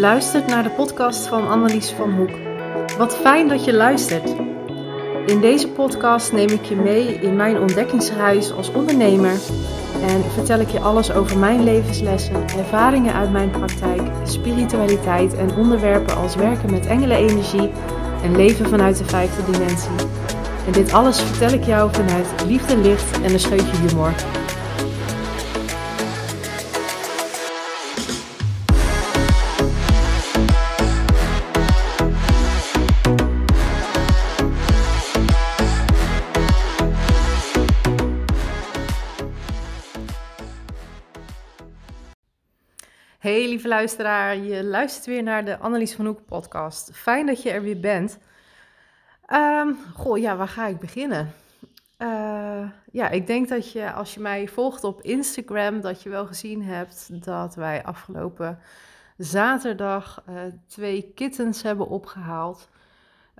luistert naar de podcast van Annelies van Hoek. Wat fijn dat je luistert. In deze podcast neem ik je mee in mijn ontdekkingsreis als ondernemer en vertel ik je alles over mijn levenslessen, ervaringen uit mijn praktijk, spiritualiteit en onderwerpen als werken met engelenenergie en leven vanuit de vijfde dimensie. En dit alles vertel ik jou vanuit liefde, licht en een scheutje humor. Hey lieve luisteraar, je luistert weer naar de Annelies van Hoek podcast. Fijn dat je er weer bent. Um, goh, ja, waar ga ik beginnen? Uh, ja, ik denk dat je als je mij volgt op Instagram, dat je wel gezien hebt dat wij afgelopen zaterdag uh, twee kittens hebben opgehaald.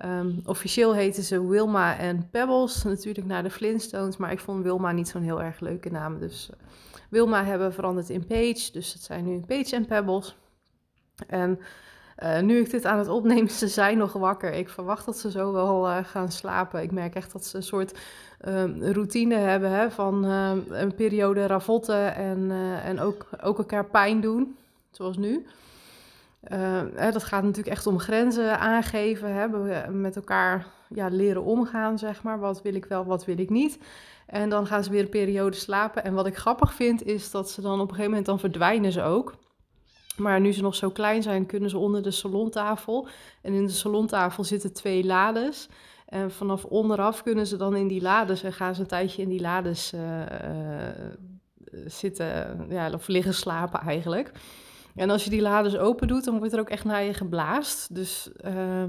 Um, officieel heten ze Wilma en Pebbles, natuurlijk naar de Flintstones, maar ik vond Wilma niet zo'n heel erg leuke naam, dus... Uh, Wilma hebben veranderd in Page. Dus het zijn nu Page en Pebbles. En uh, nu ik dit aan het opnemen, ze zijn nog wakker. Ik verwacht dat ze zo wel uh, gaan slapen. Ik merk echt dat ze een soort uh, routine hebben hè, van een periode ravotten en, en ook, ook elkaar pijn doen, zoals nu. Hè, dat gaat natuurlijk echt om grenzen aangeven, hè, met elkaar ja, leren omgaan, zeg maar. Wat wil ik wel, wat wil ik niet. En dan gaan ze weer een periode slapen. En wat ik grappig vind, is dat ze dan op een gegeven moment dan verdwijnen ze ook. Maar nu ze nog zo klein zijn, kunnen ze onder de salontafel. En in de salontafel zitten twee lades. En vanaf onderaf kunnen ze dan in die lades en gaan ze een tijdje in die lades uh, uh, zitten, ja, of liggen slapen eigenlijk. En als je die lades open doet, dan wordt er ook echt naar je geblaast. Dus uh,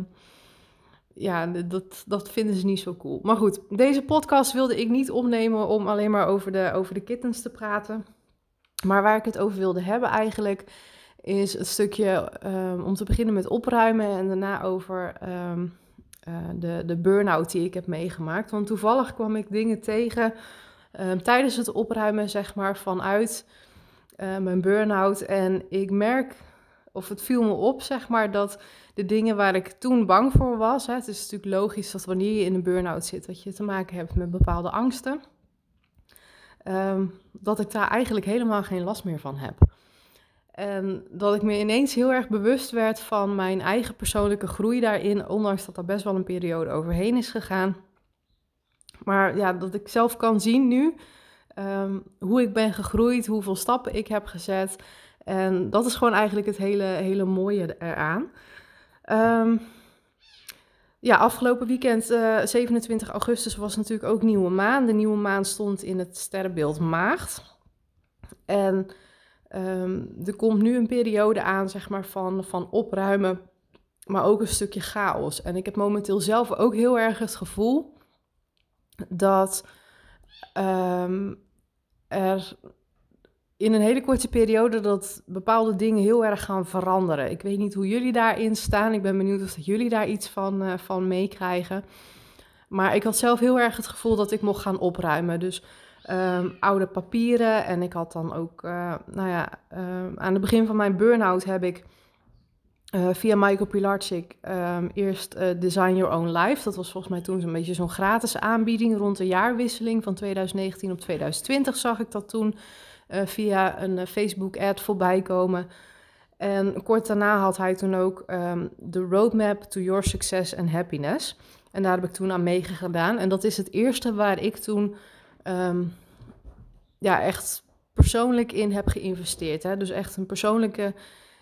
ja, dat, dat vinden ze niet zo cool. Maar goed, deze podcast wilde ik niet opnemen om alleen maar over de, over de kittens te praten. Maar waar ik het over wilde hebben eigenlijk, is het stukje um, om te beginnen met opruimen en daarna over um, uh, de, de burn-out die ik heb meegemaakt. Want toevallig kwam ik dingen tegen um, tijdens het opruimen, zeg maar, vanuit uh, mijn burn-out. En ik merk, of het viel me op, zeg maar, dat de dingen waar ik toen bang voor was. Hè, het is natuurlijk logisch dat wanneer je in een burn-out zit, dat je te maken hebt met bepaalde angsten. Um, dat ik daar eigenlijk helemaal geen last meer van heb. En dat ik me ineens heel erg bewust werd van mijn eigen persoonlijke groei daarin, ondanks dat er best wel een periode overheen is gegaan. Maar ja, dat ik zelf kan zien nu um, hoe ik ben gegroeid, hoeveel stappen ik heb gezet. En dat is gewoon eigenlijk het hele, hele mooie eraan. Um, ja, afgelopen weekend, uh, eh, 27 augustus, was natuurlijk ook nieuwe maan. De nieuwe maan stond in het sterrenbeeld Maagd. En um, er komt nu een periode aan, zeg maar, van, van opruimen, maar ook een stukje chaos. En ik heb momenteel zelf ook heel erg het gevoel dat um, er in een hele korte periode dat bepaalde dingen heel erg gaan veranderen. Ik weet niet hoe jullie daarin staan. Ik ben benieuwd of jullie daar iets van, uh, van meekrijgen. Maar ik had zelf heel erg het gevoel dat ik mocht gaan opruimen. Dus um, oude papieren. En ik had dan ook, uh, nou ja, uh, aan het begin van mijn burn-out heb ik uh, via Michael Pilarczyk um, eerst Design Your Own Life. Dat was volgens mij toen zo'n beetje zo'n gratis aanbieding rond de jaarwisseling van 2019 op 2020 zag ik dat toen via een uh, Facebook-ad voorbij komen. En kort daarna had hij toen ook um, de Roadmap to Your Success and Happiness. En daar heb ik toen aan meegedaan. En dat is het eerste waar ik toen um, ja, echt persoonlijk in heb geïnvesteerd. Hè? Dus echt een persoonlijke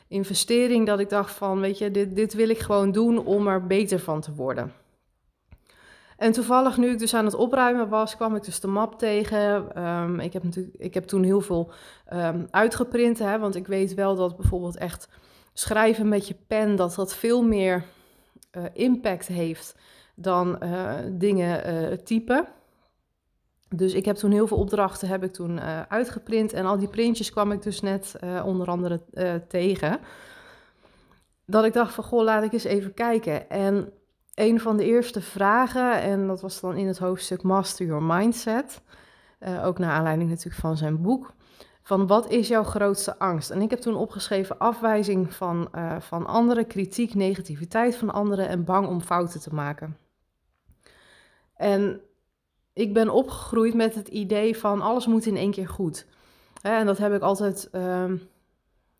investering dat ik dacht van, weet je, dit, dit wil ik gewoon doen om er beter van te worden. En toevallig, nu ik dus aan het opruimen was, kwam ik dus de map tegen. Um, ik, heb natuurlijk, ik heb toen heel veel um, uitgeprint, hè, want ik weet wel dat bijvoorbeeld echt schrijven met je pen, dat dat veel meer uh, impact heeft dan uh, dingen uh, typen. Dus ik heb toen heel veel opdrachten heb ik toen uitgeprint en al die printjes kwam ik dus net onder andere tegen. Dat ik dacht van, goh, laat ik eens even kijken. En een van de eerste vragen, en dat was dan in het hoofdstuk Master Your Mindset, uh, ook naar aanleiding natuurlijk van zijn boek, van wat is jouw grootste angst? En ik heb toen opgeschreven afwijzing van, uh, van anderen, kritiek, negativiteit van anderen en bang om fouten te maken. En ik ben opgegroeid met het idee van alles moet in één keer goed. En dat heb ik altijd uh,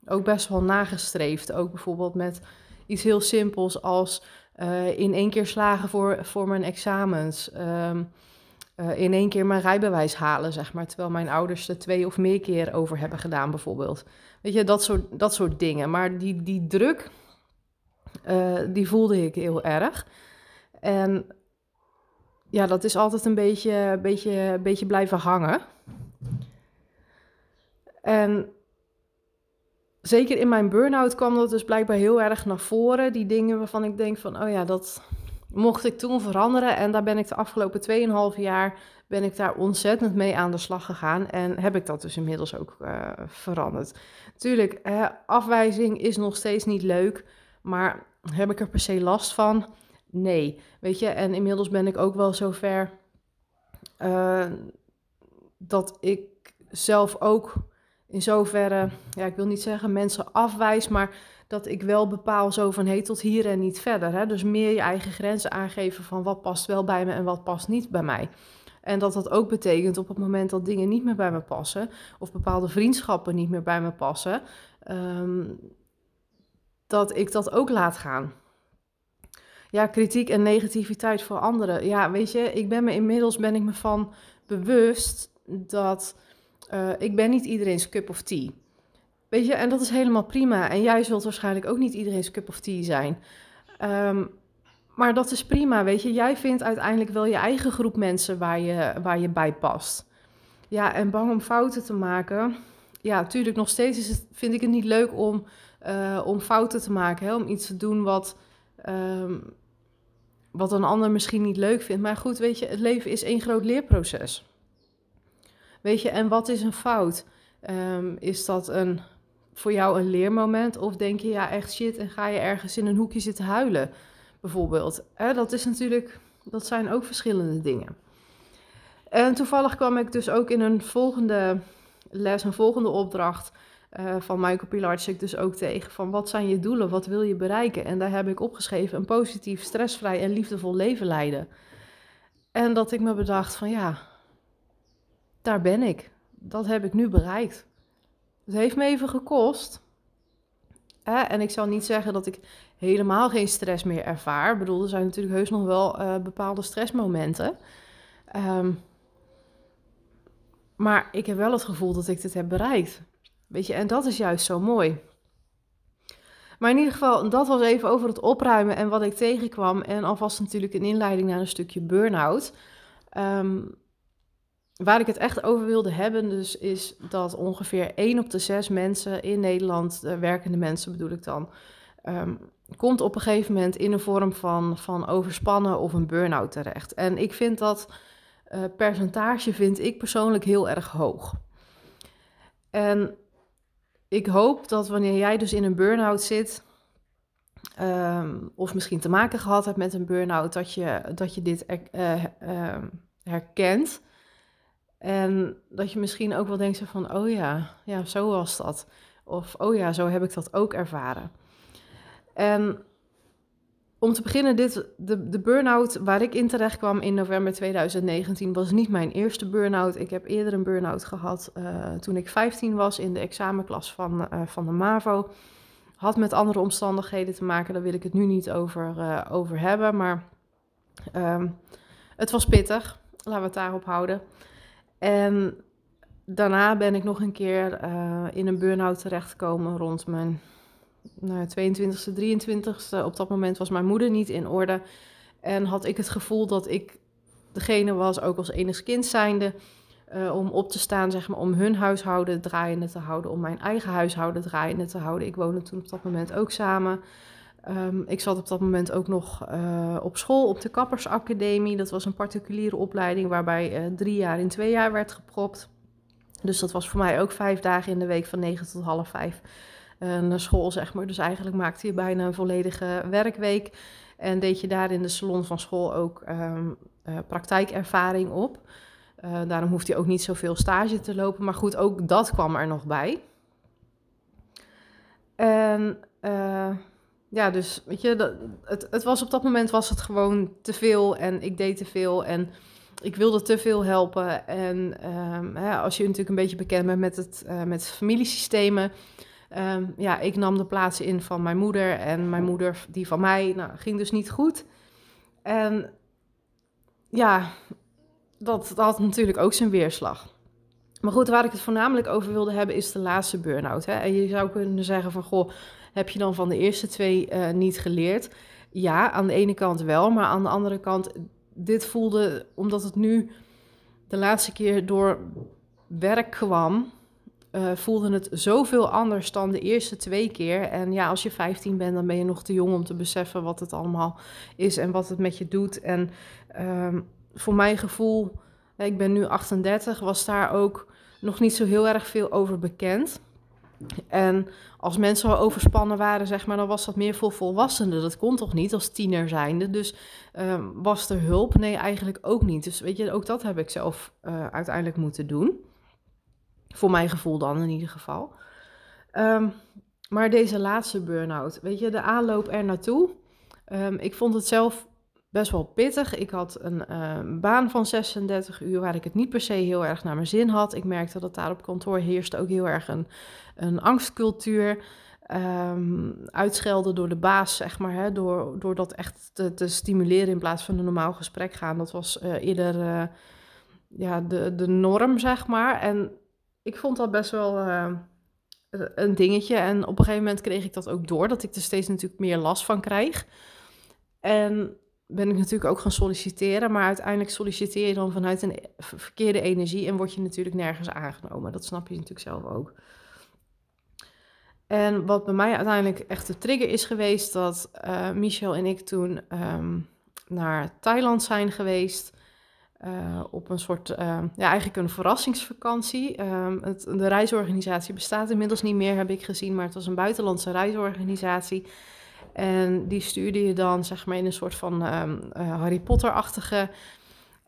ook best wel nagestreefd. Ook bijvoorbeeld met iets heel simpels als uh, in één keer slagen voor, voor mijn examens. Um, uh, in één keer mijn rijbewijs halen, zeg maar. Terwijl mijn ouders er twee of meer keer over hebben gedaan, bijvoorbeeld. Weet je, dat soort, dat soort dingen. Maar die, die druk, uh, die voelde ik heel erg. En ja, dat is altijd een beetje, beetje, beetje blijven hangen. En zeker in mijn burn-out kwam dat dus blijkbaar heel erg naar voren. Die dingen waarvan ik denk van, oh ja, dat mocht ik toen veranderen. En daar ben ik de afgelopen 2,5 jaar ben ik daar ontzettend mee aan de slag gegaan. En heb ik dat dus inmiddels ook uh, veranderd. Tuurlijk, afwijzing is nog steeds niet leuk. Maar heb ik er per se last van? Nee. Weet je, en inmiddels ben ik ook wel zover uh, dat ik zelf ook in zoverre, ja, ik wil niet zeggen mensen afwijs, maar dat ik wel bepaal zo van hé, tot hier en niet verder. Hè? Dus meer je eigen grenzen aangeven van wat past wel bij me en wat past niet bij mij. En dat dat ook betekent op het moment dat dingen niet meer bij me passen, of bepaalde vriendschappen niet meer bij me passen, um, dat ik dat ook laat gaan. Ja, kritiek en negativiteit voor anderen. Ja, weet je, ik ben me inmiddels ben ik me van bewust dat uh, ik ben niet iedereen's cup of tea. Weet je, en dat is helemaal prima. En jij zult waarschijnlijk ook niet iedereen's cup of tea zijn. Um, maar dat is prima, weet je. Jij vindt uiteindelijk wel je eigen groep mensen waar je, waar je bij past. Ja, en bang om fouten te maken. Ja, natuurlijk, nog steeds is het, vind ik het niet leuk om, uh, om fouten te maken. Hè? Om iets te doen wat, um, wat een ander misschien niet leuk vindt. Maar goed, weet je, het leven is één groot leerproces. Weet je, en wat is een fout? Um, is dat een, voor jou een leermoment? Of denk je, ja, echt shit, en ga je ergens in een hoekje zitten huilen, bijvoorbeeld? Dat is natuurlijk, dat zijn ook verschillende dingen. En toevallig kwam ik dus ook in een volgende les, een volgende opdracht uh, van Michael Pilarczyk dus ook tegen. Van wat zijn je doelen? Wat wil je bereiken? En daar heb ik opgeschreven een positief, stressvrij en liefdevol leven leiden. En dat ik me bedacht van ja, daar ben ik. Dat heb ik nu bereikt. Het heeft me even gekost. Hè? En ik zal niet zeggen dat ik helemaal geen stress meer ervaar. Ik bedoel, er zijn natuurlijk heus nog wel uh, bepaalde stressmomenten. Um, maar ik heb wel het gevoel dat ik dit heb bereikt. Weet je, en dat is juist zo mooi. Maar in ieder geval, dat was even over het opruimen en wat ik tegenkwam. En alvast natuurlijk een inleiding naar een stukje burn-out. Um, waar ik het echt over wilde hebben, dus is dat ongeveer 1 op de 6 mensen in Nederland, de werkende mensen bedoel ik dan, um, komt op een gegeven moment in een vorm van, van overspannen of een burn-out terecht. En ik vind dat uh, percentage, vind ik persoonlijk heel erg hoog. En ik hoop dat wanneer jij dus in een burn-out zit, um, of misschien te maken gehad hebt met een burn-out, dat je, dat je dit uh, uh, herkent. En dat je misschien ook wel denkt van, oh ja, ja, zo was dat. Of, oh ja, zo heb ik dat ook ervaren. En om te beginnen, dit, de, de burn-out waar ik in terecht kwam in november 2019 was niet mijn eerste burn-out. Ik heb eerder een burn-out gehad uh, toen ik 15 was in de examenklas van, uh, van de MAVO. Had met andere omstandigheden te maken, daar wil ik het nu niet over, uh, over hebben. Maar um, het was pittig, laten we het daarop houden. En daarna ben ik nog een keer uh, in een burn-out terechtgekomen rond mijn nou, 22e, 23e. Op dat moment was mijn moeder niet in orde. En had ik het gevoel dat ik degene was, ook als enig kind zijnde, uh, om op te staan, zeg maar, om hun huishouden draaiende te houden, om mijn eigen huishouden draaiende te houden. Ik woonde toen op dat moment ook samen. Um, ik zat op dat moment ook nog uh, op school op de Kappersacademie. Dat was een particuliere opleiding waarbij uh, drie jaar in twee jaar werd gepropt. Dus dat was voor mij ook vijf dagen in de week van negen tot half vijf uh, naar school, zeg maar. Dus eigenlijk maakte je bijna een volledige werkweek. En deed je daar in de salon van school ook um, praktijkervaring op. Daarom hoeft hij ook niet zoveel stage te lopen. Maar goed, ook dat kwam er nog bij. En ja, dus weet je, dat, het, het was op dat moment was het gewoon te veel en ik deed te veel en ik wilde te veel helpen. En hè, als je natuurlijk een beetje bekend bent met het, uh, met familiesystemen, um, ja, ik nam de plaats in van mijn moeder en mijn moeder die van mij, nou, ging dus niet goed. En ja, dat, dat had natuurlijk ook zijn weerslag. Maar goed, waar ik het voornamelijk over wilde hebben, is de laatste burn-out. En je zou kunnen zeggen van, goh, heb je dan van de eerste twee uh, niet geleerd? Ja, aan de ene kant wel, maar aan de andere kant, dit voelde, omdat het nu de laatste keer door werk kwam, uh, voelde het zoveel anders dan de eerste twee keer. En ja, als je 15 bent, dan ben je nog te jong om te beseffen wat het allemaal is en wat het met je doet. En um, voor mijn gevoel, ik ben nu 38, was daar ook nog niet zo heel erg veel over bekend. En als mensen overspannen waren, zeg maar, dan was dat meer voor volwassenen. Dat kon toch niet als tiener zijnde. Dus uh, was er hulp? Nee, eigenlijk ook niet. Dus weet je, ook dat heb ik zelf uh, uiteindelijk moeten doen. Voor mijn gevoel dan in ieder geval. Um, maar deze laatste burn-out, weet je, de aanloop er naartoe. Um, ik vond het zelf best wel pittig. Ik had een uh, baan van 36 uur waar ik het niet per se heel erg naar mijn zin had. Ik merkte dat daar op kantoor heerste ook heel erg een, een angstcultuur. Um, uitschelden door de baas, zeg maar, hè, door, door dat echt te, te, stimuleren in plaats van een normaal gesprek gaan. Dat was uh, eerder uh, ja, de, de norm, zeg maar. En ik vond dat best wel een dingetje. En op een gegeven moment kreeg ik dat ook door, dat ik er steeds natuurlijk meer last van krijg. En ben ik natuurlijk ook gaan solliciteren. Maar uiteindelijk solliciteer je dan vanuit een verkeerde energie en word je natuurlijk nergens aangenomen. Dat snap je natuurlijk zelf ook. En wat bij mij uiteindelijk echt de trigger is geweest, dat uh, Michel en ik toen um, naar Thailand zijn geweest. Uh, op een soort, uh, ja, eigenlijk een verrassingsvakantie. Het, de reisorganisatie bestaat inmiddels niet meer, heb ik gezien, maar het was een buitenlandse reisorganisatie. En die stuurde je dan, zeg maar, in een soort van um, uh, Harry Potter-achtige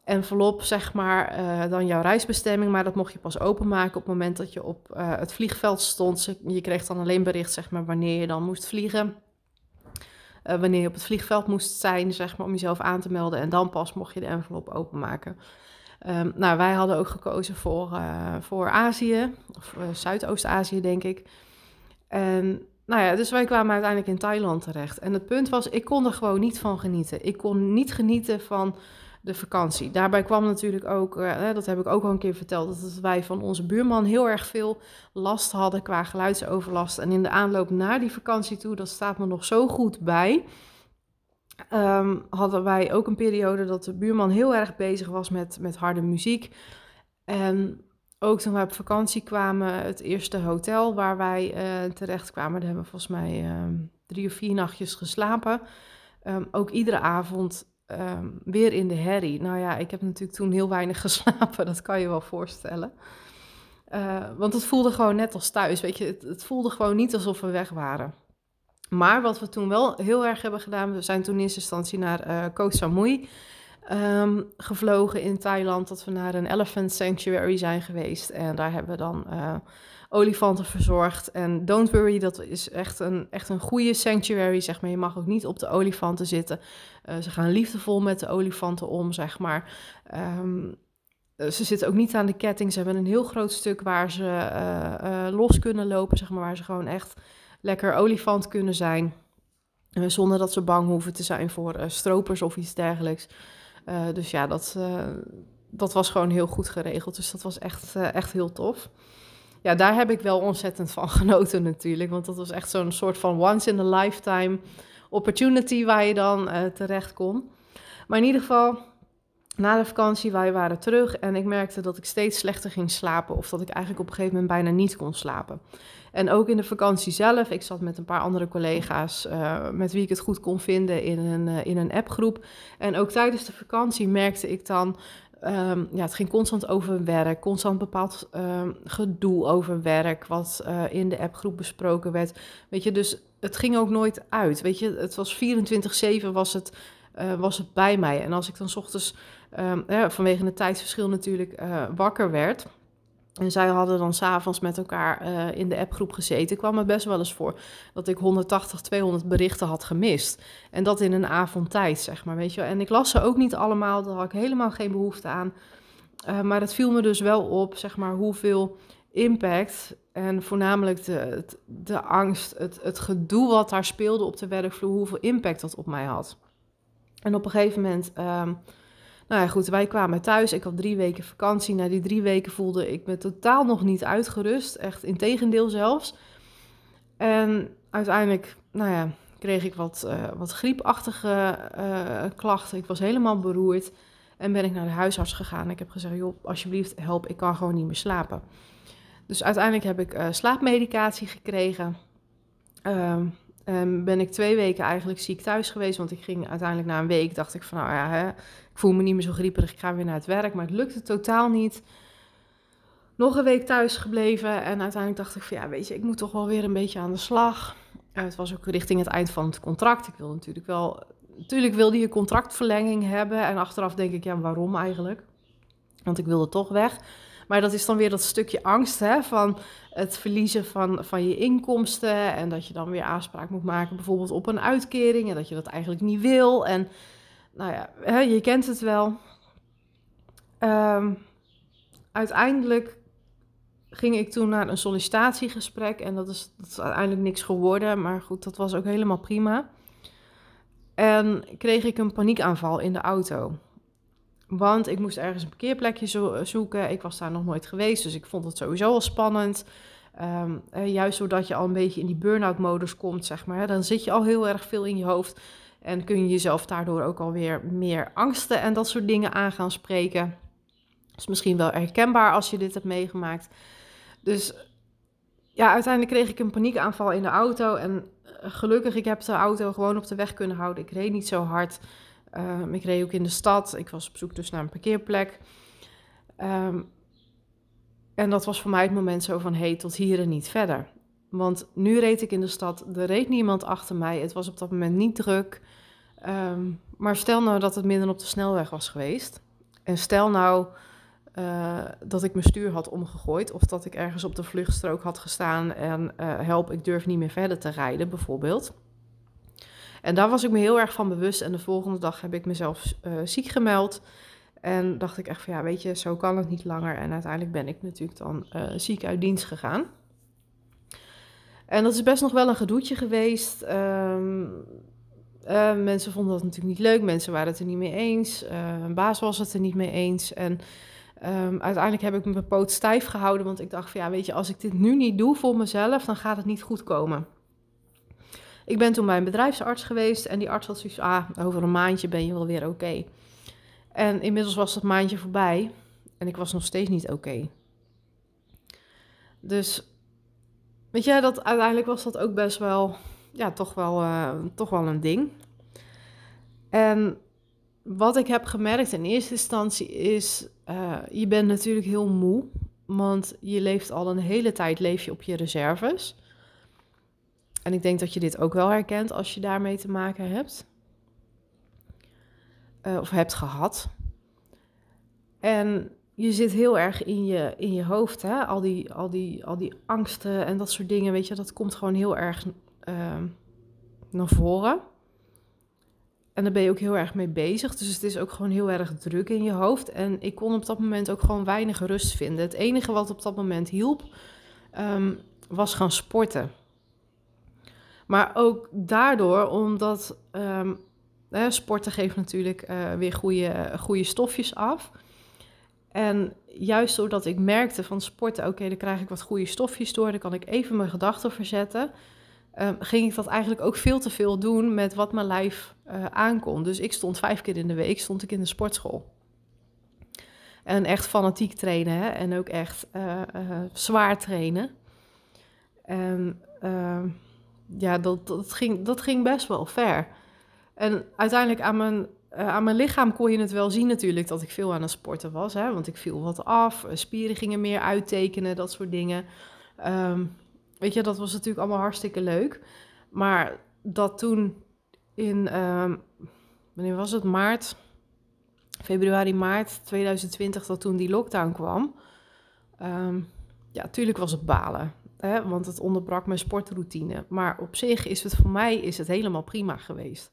envelop, zeg maar, uh, dan jouw reisbestemming. Maar dat mocht je pas openmaken op het moment dat je op uh, het vliegveld stond. Je kreeg dan alleen bericht, zeg maar, wanneer je dan moest vliegen. wanneer je op het vliegveld moest zijn, zeg maar, om jezelf aan te melden. En dan pas mocht je de envelop openmaken. Um, nou, wij hadden ook gekozen voor, voor Azië, of Zuidoost-Azië, denk ik. En nou ja, dus wij kwamen uiteindelijk in Thailand terecht. En het punt was, ik kon er gewoon niet van genieten. Ik kon niet genieten van de vakantie. Daarbij kwam natuurlijk ook, uh, dat heb ik ook al een keer verteld, dat wij van onze buurman heel erg veel last hadden qua geluidsoverlast. En in de aanloop naar die vakantie toe, dat staat me nog zo goed bij, um, hadden wij ook een periode dat de buurman heel erg bezig was met, met harde muziek. En ook toen we op vakantie kwamen, het eerste hotel waar wij uh, terecht kwamen, daar hebben we volgens mij uh, drie of vier nachtjes geslapen. Um, ook iedere avond um, weer in de herrie. Nou ja, ik heb natuurlijk toen heel weinig geslapen, dat kan je wel voorstellen. Uh, want het voelde gewoon net als thuis, weet je, het, het, voelde gewoon niet alsof we weg waren. Maar wat we toen wel heel erg hebben gedaan, we zijn toen in eerste instantie naar uh, Koh Samui um, gevlogen in Thailand. Dat we naar een elephant sanctuary zijn geweest. En daar hebben we dan uh, olifanten verzorgd. En don't worry, dat is echt een, echt een goede sanctuary, zeg maar. Je mag ook niet op de olifanten zitten. Uh, ze gaan liefdevol met de olifanten om, zeg maar. Um, ze zitten ook niet aan de ketting. Ze hebben een heel groot stuk waar ze los kunnen lopen, zeg maar. Waar ze gewoon echt lekker olifant kunnen zijn. Zonder dat ze bang hoeven te zijn voor stropers of iets dergelijks. Uh, dus ja, dat, uh, dat was gewoon heel goed geregeld. Dus dat was echt, uh, echt heel tof. Ja, daar heb ik wel ontzettend van genoten natuurlijk. Want dat was echt zo'n soort van once in a lifetime opportunity waar je dan terecht kon. Maar in ieder geval, na de vakantie, wij waren terug en ik merkte dat ik steeds slechter ging slapen. Of dat ik eigenlijk op een gegeven moment bijna niet kon slapen. En ook in de vakantie zelf, ik zat met een paar andere collega's uh, met wie ik het goed kon vinden in een, uh, in een appgroep. En ook tijdens de vakantie merkte ik dan, um, ja, het ging constant over werk, constant bepaald um, gedoe over werk, wat uh, in de appgroep besproken werd. Weet je, dus het ging ook nooit uit. Weet je, het was 24-7 was het, was het bij mij. En als ik dan s ochtends ehm, vanwege het tijdsverschil natuurlijk uh, wakker werd. En zij hadden dan s'avonds met elkaar uh, in de appgroep gezeten. kwam het best wel eens voor dat ik 180, 200 berichten had gemist. En dat in een avondtijd, zeg maar, weet je En ik las ze ook niet allemaal, daar had ik helemaal geen behoefte aan. Uh, maar het viel me dus wel op, zeg maar, hoeveel impact en voornamelijk de, de angst, het, het gedoe wat daar speelde op de werkvloer, hoeveel impact dat op mij had. En op een gegeven moment, um, nou ja goed, wij kwamen thuis. Ik had drie weken vakantie. Na die drie weken voelde ik me totaal nog niet uitgerust. Echt in tegendeel zelfs. En uiteindelijk, nou ja, kreeg ik wat, uh, wat griepachtige uh, klachten. Ik was helemaal beroerd. En ben ik naar de huisarts gegaan. Ik heb gezegd, joh, alsjeblieft, help, ik kan gewoon niet meer slapen. Dus uiteindelijk heb ik uh, slaapmedicatie gekregen. Um, um, ben ik twee weken eigenlijk ziek thuis geweest. Want ik ging uiteindelijk na een week, dacht ik van nou ja, hè, voel me niet meer zo grieperig. Ik ga weer naar het werk. Maar het lukte totaal niet. Nog een week thuis gebleven. En uiteindelijk dacht ik van ja, weet je, ik moet toch wel weer een beetje aan de slag. Het was ook richting het eind van het contract. Ik wilde natuurlijk wel, natuurlijk wilde je contractverlenging hebben. En achteraf denk ik, ja, waarom eigenlijk? Want ik wilde toch weg. Maar dat is dan weer dat stukje angst hè, van het verliezen van, van je inkomsten. En dat je dan weer aanspraak moet maken, bijvoorbeeld op een uitkering. En dat je dat eigenlijk niet wil. En nou ja, je kent het wel. Um, uiteindelijk ging ik toen naar een sollicitatiegesprek. En dat is, dat is uiteindelijk niks geworden. Maar goed, dat was ook helemaal prima. En kreeg ik een paniekaanval in de auto. Want ik moest ergens een parkeerplekje eh, zoeken. Ik was daar nog nooit geweest, dus ik vond het sowieso al spannend. Um, juist doordat je al een beetje in die burn-out modus komt, zeg maar. Dan zit je al heel erg veel in je hoofd. En kun je jezelf daardoor ook alweer meer angsten en dat soort dingen aan gaan spreken. Dat is misschien wel herkenbaar als je dit hebt meegemaakt. Dus ja, uiteindelijk kreeg ik een paniekaanval in de auto. En eh, gelukkig, ik heb de auto gewoon op de weg kunnen houden. Ik reed niet zo hard. Um, ik reed ook in de stad. Ik was op zoek dus naar een parkeerplek. Um, en dat was voor mij het moment zo van, hey, tot hier en niet verder. Want nu reed ik in de stad, er reed niemand achter mij. Het was op dat moment niet druk. Um, maar stel nou dat het midden op de snelweg was geweest. En stel nou uh, dat ik mijn stuur had omgegooid. Of dat ik ergens op de vluchtstrook had gestaan en uh, help, ik durf niet meer verder te rijden, bijvoorbeeld. En daar was ik me heel erg van bewust. En de volgende dag heb ik mezelf uh, ziek gemeld. En dacht ik echt van ja, weet je, zo kan het niet langer. En uiteindelijk ben ik natuurlijk dan ziek uit dienst gegaan. En dat is best nog wel een gedoetje geweest. Um, uh, mensen vonden dat natuurlijk niet leuk. Mensen waren het er niet mee eens. een baas was het er niet mee eens. En um, uiteindelijk heb ik mijn poot stijf gehouden. Want ik dacht van ja, weet je, als ik dit nu niet doe voor mezelf, dan gaat het niet goed komen. Ik ben toen bij een bedrijfsarts geweest en die arts had zoiets ah, over een maandje ben je wel weer oké. En inmiddels was dat maandje voorbij en ik was nog steeds niet oké. Dus, weet je, dat, uiteindelijk was dat ook best wel, ja, toch wel, uh, toch wel een ding. En wat ik heb gemerkt in eerste instantie is, uh, je bent natuurlijk heel moe, want je leeft al een hele tijd leef je op je reserves. En ik denk dat je dit ook wel herkent als je daarmee te maken hebt. Uh, of hebt gehad. En je zit heel erg in je, in je hoofd, hè? Al, die, al, die, al die angsten en dat soort dingen, weet je, dat komt gewoon heel erg uh, naar voren. En daar ben je ook heel erg mee bezig. Dus het is ook gewoon heel erg druk in je hoofd. En ik kon op dat moment ook gewoon weinig rust vinden. Het enige wat op dat moment hielp, um, was gaan sporten. Maar ook daardoor, omdat um, sporten geeft natuurlijk uh, weer goede, goede stofjes af. En juist doordat ik merkte van sporten, oké, dan krijg ik wat goede stofjes door, dan kan ik even mijn gedachten verzetten. Um, ging ik dat eigenlijk ook veel te veel doen met wat mijn lijf uh, aankon. Dus ik stond vijf keer in de week stond ik in de sportschool. En echt fanatiek trainen hè? en ook echt uh, zwaar trainen. En ehm, ja, dat, dat, ging, dat ging best wel ver. En uiteindelijk aan mijn, uh, aan mijn lichaam kon je het wel zien natuurlijk dat ik veel aan het sporten was. Hè? Want ik viel wat af, eh, spieren gingen meer uittekenen, dat soort dingen. Um, weet je, dat was natuurlijk allemaal hartstikke leuk. Maar dat toen in, um, wanneer was het, maart februari, maart 2020, dat toen die lockdown kwam. Ehm, ja, natuurlijk was het balen, hè, want het onderbrak mijn sportroutine. Maar op zich is het voor mij is het helemaal prima geweest.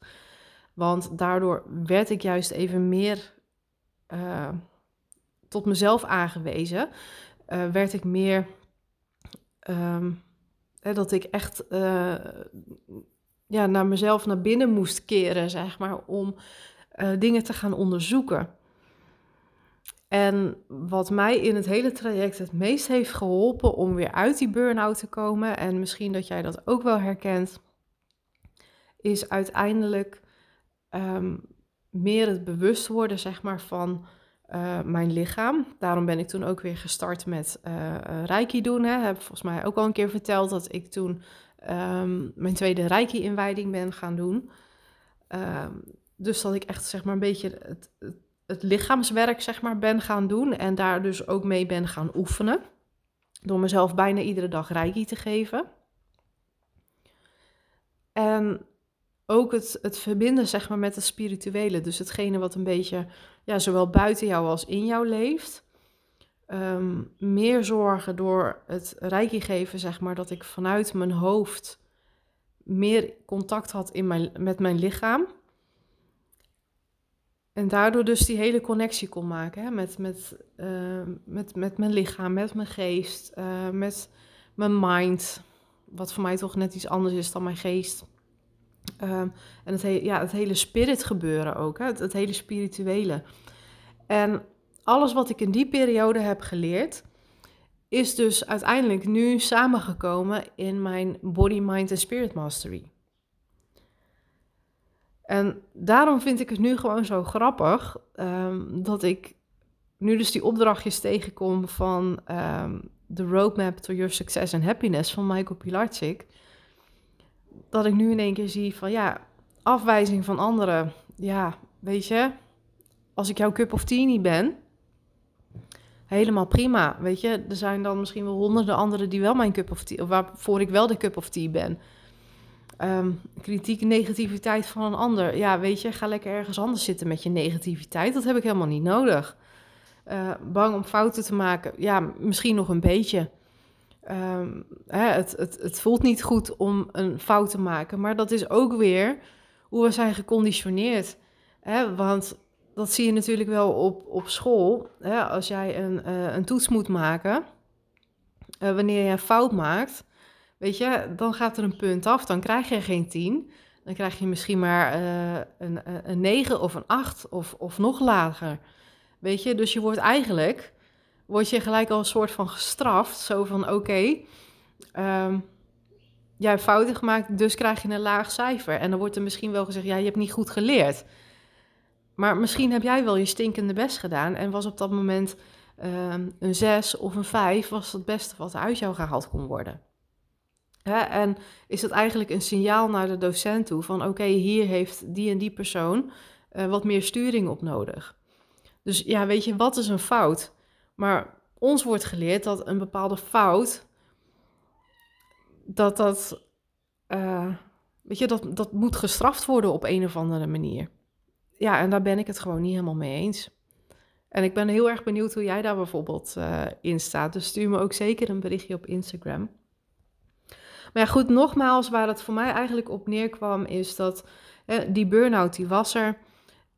Want daardoor werd ik juist even meer uh, tot mezelf aangewezen. Uh, werd ik meer um, hè, dat ik echt uh, ja, naar mezelf naar binnen moest keren, zeg maar, om dingen te gaan onderzoeken. En wat mij in het hele traject het meest heeft geholpen om weer uit die burn-out te komen, en misschien dat jij dat ook wel herkent, is uiteindelijk um, meer het bewust worden, zeg maar, van uh, mijn lichaam. Daarom ben ik toen ook weer gestart met uh, Reiki doen. Hè. Heb volgens mij ook al een keer verteld dat ik toen um, mijn tweede Reiki-inwijding ben gaan doen. Um, dus dat ik echt, zeg maar, een beetje het, het, het, lichaamswerk, zeg maar, ben gaan doen. En daar dus ook mee ben gaan oefenen. Door mezelf bijna iedere dag Reiki te geven. En ook het, het verbinden zeg maar, met het spirituele. Dus hetgene wat een beetje ja, zowel buiten jou als in jou leeft. Um, meer zorgen door het reiki geven, zeg maar, dat ik vanuit mijn hoofd meer contact had in mijn, met mijn lichaam. En daardoor dus die hele connectie kon maken hè? Met, met, uh, met, met mijn lichaam, met mijn geest, uh, met mijn mind. Wat voor mij toch net iets anders is dan mijn geest. Um, en het, he ja, het hele spirit gebeuren ook, hè? Het, hele spirituele. En alles wat ik in die periode heb geleerd, is dus uiteindelijk nu samengekomen in mijn Body, Mind en Spirit Mastery. En daarom vind ik het nu gewoon zo grappig um, dat ik nu dus die opdrachtjes tegenkom van um, The Roadmap to Your Success and Happiness van Michael Pilarczyk dat ik nu in één keer zie van ja, afwijzing van anderen. Ja, weet je, als ik jouw cup of tea niet ben, helemaal prima. Weet je, er zijn dan misschien wel honderden anderen die wel mijn cup of tea, of waarvoor ik wel de cup of tea ben. Um, kritiek, negativiteit van een ander. Ja, weet je, ga lekker ergens anders zitten met je negativiteit. Dat heb ik helemaal niet nodig. Uh, bang om fouten te maken. Ja, misschien nog een beetje. Um, hè, het, het, het voelt niet goed om een fout te maken, maar dat is ook weer hoe we zijn geconditioneerd. Hè? Want dat zie je natuurlijk wel op, op school. Hè? Als jij een, uh, een toets moet maken, uh, wanneer je een fout maakt, weet je, dan gaat er een punt af, dan krijg je geen 10. Dan krijg je misschien maar uh, een, een 9 of een 8 of, of nog lager. Weet je, dus je wordt eigenlijk word je gelijk al een soort van gestraft. Zo van, oké, um, jij hebt fouten gemaakt, dus krijg je een laag cijfer. En dan wordt er misschien wel gezegd, ja, je hebt niet goed geleerd. Maar misschien heb jij wel je stinkende best gedaan en was op dat moment um, een 6 of een 5 was het beste wat uit jou gehaald kon worden. Hè? En is dat eigenlijk een signaal naar de docent toe van oké, hier heeft die en die persoon uh, wat meer sturing op nodig. Dus ja, weet je, wat is een fout? Maar ons wordt geleerd dat een bepaalde fout, dat dat, uh, weet je, dat, dat moet gestraft worden op een of andere manier. Ja, en daar ben ik het gewoon niet helemaal mee eens. En ik ben heel erg benieuwd hoe jij daar bijvoorbeeld uh, in staat. Dus stuur me ook zeker een berichtje op Instagram. Maar ja, goed, nogmaals, waar het voor mij eigenlijk op neerkwam, is dat die burn-out, die was er.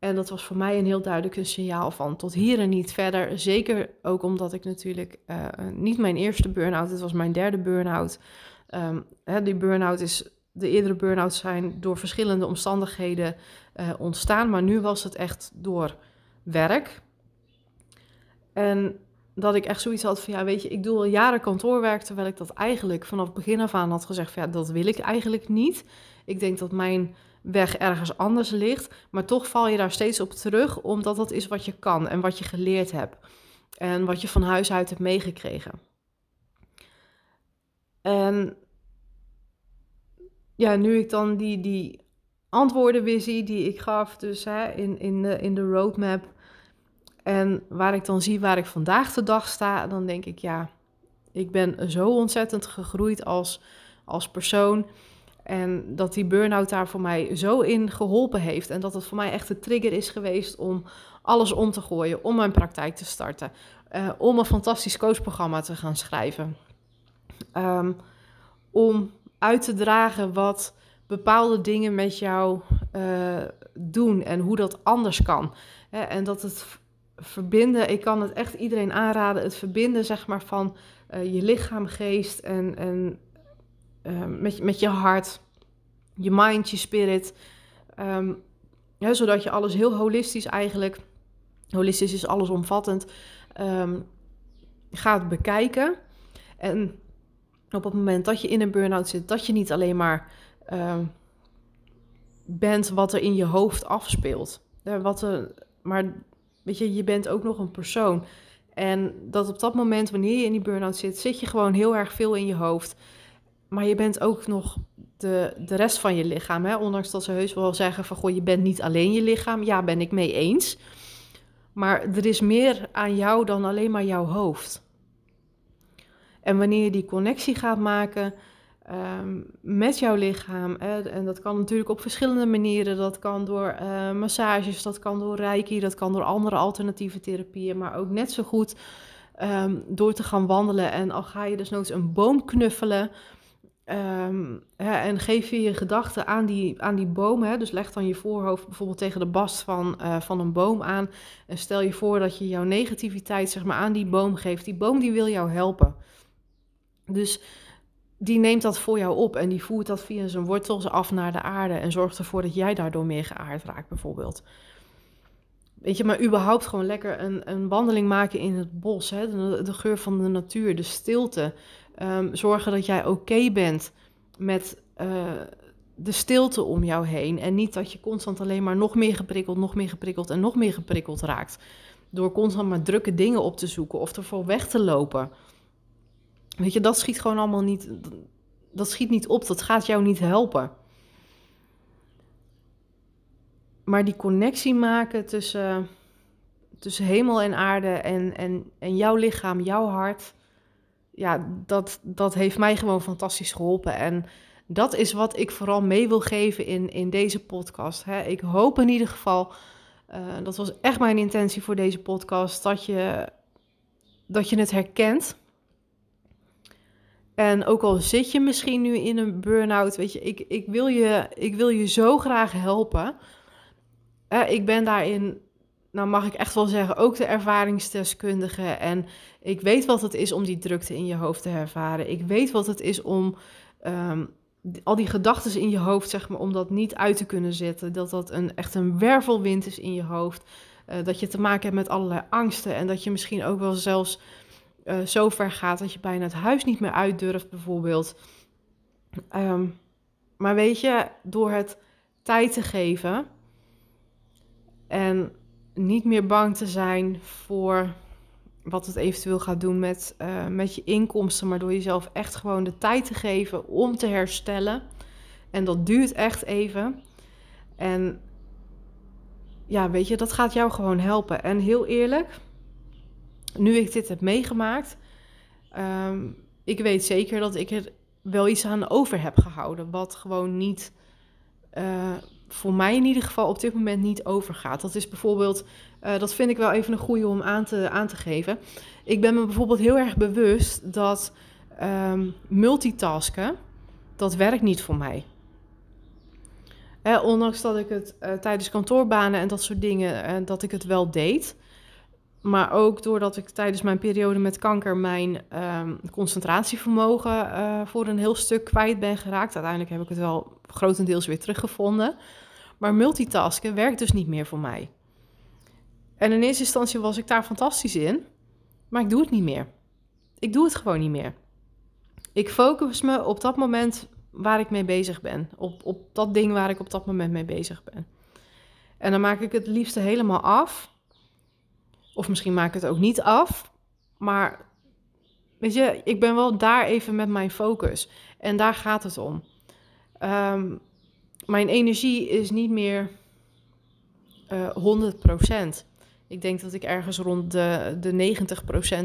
En dat was voor mij een heel duidelijk een signaal van tot hier en niet verder. Zeker ook omdat ik natuurlijk uh, niet mijn eerste burn-out, het was mijn derde burn-out. Um, hè, die burn-out is, de eerdere burn-outs zijn door verschillende omstandigheden uh, ontstaan, maar nu was het echt door werk. En dat ik echt zoiets had van, ja, weet je, ik doe al jaren kantoorwerk, terwijl ik dat eigenlijk vanaf begin af aan had gezegd ja, dat wil ik eigenlijk niet. Ik denk dat mijn weg ergens anders ligt. Maar toch val je daar steeds op terug, omdat dat is wat je kan en wat je geleerd hebt. En wat je van huis uit hebt meegekregen. En ja, nu ik dan die, die antwoorden weer zie die ik gaf, dus hè, in, in, de, in de roadmap. En waar ik dan zie waar ik vandaag de dag sta, dan denk ik ja, ik ben zo ontzettend gegroeid als, als persoon. En dat die burn-out daar voor mij zo in geholpen heeft. En dat het voor mij echt de trigger is geweest om alles om te gooien, om mijn praktijk te starten, uh, om een fantastisch coachprogramma te gaan schrijven, um, om uit te dragen wat bepaalde dingen met jou uh, doen en hoe dat anders kan. en dat het verbinden, ik kan het echt iedereen aanraden, het verbinden zeg maar van uh, je lichaam, geest en, en uh, met, met je hart, je mind, je spirit. Ja, zodat je alles heel holistisch eigenlijk, holistisch is allesomvattend, um, gaat bekijken. En op het moment dat je in een burn-out zit, dat je niet alleen maar bent wat er in je hoofd afspeelt. wat er, maar weet je, je bent ook nog een persoon. En dat op dat moment, wanneer je in die burn-out zit, zit je gewoon heel erg veel in je hoofd. Maar je bent ook nog de, de rest van je lichaam. Hè? Ondanks dat ze heus wel zeggen van, goh, je bent niet alleen je lichaam. Ja, ben ik mee eens. Maar er is meer aan jou dan alleen maar jouw hoofd. En wanneer je die connectie gaat maken Ehm, met jouw lichaam. Hè? En dat kan natuurlijk op verschillende manieren. Dat kan door uh, massages, dat kan door reiki, dat kan door andere alternatieve therapieën. Maar ook net zo goed um, door te gaan wandelen. En al ga je dus nooit een boom knuffelen. Um, hè, en geef je je gedachten aan die, aan die boom. Hè? Dus leg dan je voorhoofd bijvoorbeeld tegen de bast van, uh, van een boom aan. En stel je voor dat je jouw negativiteit zeg maar, aan die boom geeft. Die boom die wil jou helpen. Dus die neemt dat voor jou op en die voert dat via zijn wortels af naar de aarde en zorgt ervoor dat jij daardoor meer geaard raakt, bijvoorbeeld. Weet je, maar überhaupt gewoon lekker een, een wandeling maken in het bos, hè? De geur van de natuur, de stilte. Um, zorgen dat jij oké bent met uh, de stilte om jou heen. En niet dat je constant alleen maar nog meer geprikkeld, nog meer geprikkeld en nog meer geprikkeld raakt. Door constant maar drukke dingen op te zoeken of ervoor weg te lopen. Weet je, dat schiet gewoon allemaal niet. Dat schiet niet op, dat gaat jou niet helpen. Maar die connectie maken tussen, tussen hemel en aarde en, en, en jouw lichaam, jouw hart. Ja, dat, dat heeft mij gewoon fantastisch geholpen. En dat is wat ik vooral mee wil geven in, in deze podcast. Hè. Ik hoop in ieder geval, uh, dat was echt mijn intentie voor deze podcast, dat je, dat je het herkent en ook al zit je misschien nu in een burn-out, weet je, ik, ik, wil, je, ik wil je zo graag helpen. Ik ben daarin, nou mag ik echt wel zeggen, ook de ervaringsdeskundige. En ik weet wat het is om die drukte in je hoofd te ervaren. Ik weet wat het is om um, al die gedachten in je hoofd, zeg maar, om dat niet uit te kunnen zetten. Dat dat een, echt een wervelwind is in je hoofd. Uh, dat je te maken hebt met allerlei angsten. En dat je misschien ook wel zelfs uh, zo ver gaat dat je bijna het huis niet meer uit durft, bijvoorbeeld. Um, maar weet je, door het tijd te geven en niet meer bang te zijn voor wat het eventueel gaat doen met, uh, met je inkomsten, maar door jezelf echt gewoon de tijd te geven om te herstellen. En dat duurt echt even. En ja, weet je, dat gaat jou gewoon helpen. En heel eerlijk, nu ik dit heb meegemaakt, um, ik weet zeker dat ik er wel iets aan over heb gehouden. Wat gewoon niet, uh, voor mij in ieder geval op dit moment niet overgaat. Dat is bijvoorbeeld, uh, dat vind ik wel even een goede om aan te, aan te geven. Ik ben me bijvoorbeeld heel erg bewust dat um, multitasken, dat werkt niet voor mij. ondanks dat ik het uh, tijdens kantoorbanen en dat soort dingen, dat ik het wel deed. Maar ook doordat ik tijdens mijn periode met kanker mijn um, concentratievermogen voor een heel stuk kwijt ben geraakt. Uiteindelijk heb ik het wel grotendeels weer teruggevonden. Maar multitasken werkt dus niet meer voor mij. En in eerste instantie was ik daar fantastisch in, maar ik doe het niet meer. Ik doe het gewoon niet meer. Ik focus me op dat moment waar ik mee bezig ben. Op, op dat ding waar ik op dat moment mee bezig ben. En dan maak ik het liefste helemaal af of misschien maak ik het ook niet af. Maar weet je, ik ben wel daar even met mijn focus. En daar gaat het om. Um, mijn energie is niet meer uh, eh, 100%. Ik denk dat ik ergens rond de, de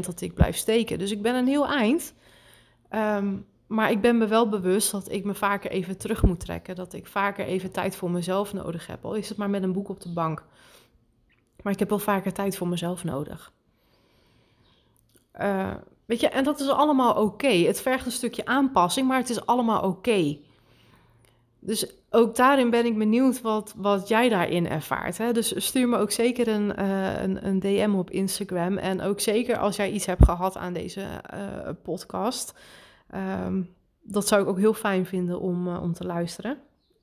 90% dat ik blijf steken. Dus ik ben een heel eind. Um, maar ik ben me wel bewust dat ik me vaker even terug moet trekken. Dat ik vaker even tijd voor mezelf nodig heb. Al is het maar met een boek op de bank. Maar ik heb wel vaker tijd voor mezelf nodig. Uh, weet je, en dat is allemaal oké. Het vergt een stukje aanpassing, maar het is allemaal oké. Dus ook daarin ben ik benieuwd wat, wat jij daarin ervaart. Hè? Dus stuur me ook zeker een, uh, een, een, DM op Instagram. En ook zeker als jij iets hebt gehad aan deze uh, podcast. Um, dat zou ik ook heel fijn vinden om, uh, om te luisteren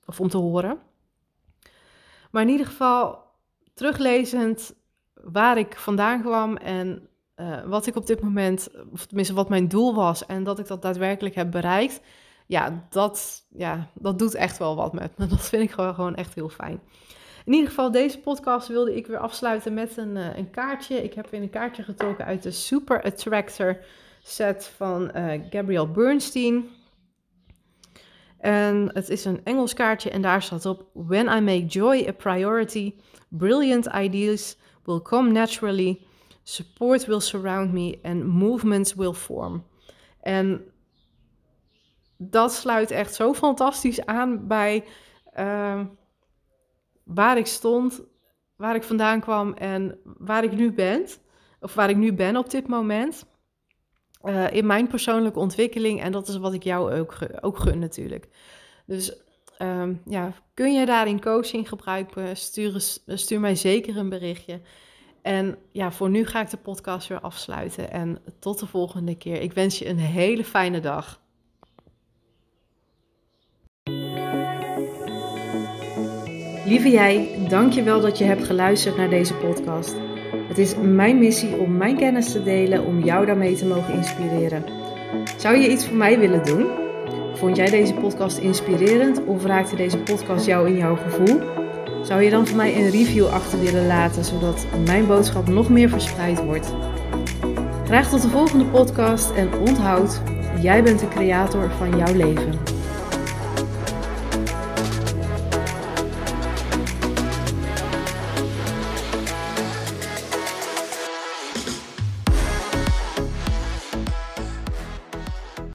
of om te horen. Maar in ieder geval, teruglezend waar ik vandaan kwam en wat ik op dit moment, of tenminste wat mijn doel was en dat ik dat daadwerkelijk heb bereikt ja, dat, ja, dat doet echt wel wat met me. Dat vind ik gewoon, echt heel fijn. In ieder geval, deze podcast wilde ik weer afsluiten met een, uh, een kaartje. Ik heb weer een kaartje getrokken uit de Super Attractor set van uh, Gabrielle Bernstein. En het is een Engels kaartje en daar staat op: When I make joy a priority, brilliant ideas will come naturally, support will surround me and movements will form. En dat sluit echt zo fantastisch aan bij uh, waar ik stond, waar ik vandaan kwam en waar ik nu ben. Of waar ik nu ben op dit moment. Uh, in mijn persoonlijke ontwikkeling. En dat is wat ik jou ook, ook gun natuurlijk. Dus um, ja, kun je daarin coaching gebruiken? Stuur, stuur mij zeker een berichtje. En ja, voor nu ga ik de podcast weer afsluiten. En tot de volgende keer. Ik wens je een hele fijne dag. Lieve jij, dank je wel dat je hebt geluisterd naar deze podcast. Het is mijn missie om mijn kennis te delen om jou daarmee te mogen inspireren. Zou je iets voor mij willen doen? Vond jij deze podcast inspirerend of raakte deze podcast jou in jouw gevoel? Zou je dan voor mij een review achter willen laten zodat mijn boodschap nog meer verspreid wordt? Graag tot de volgende podcast en onthoud, jij bent de creator van jouw leven.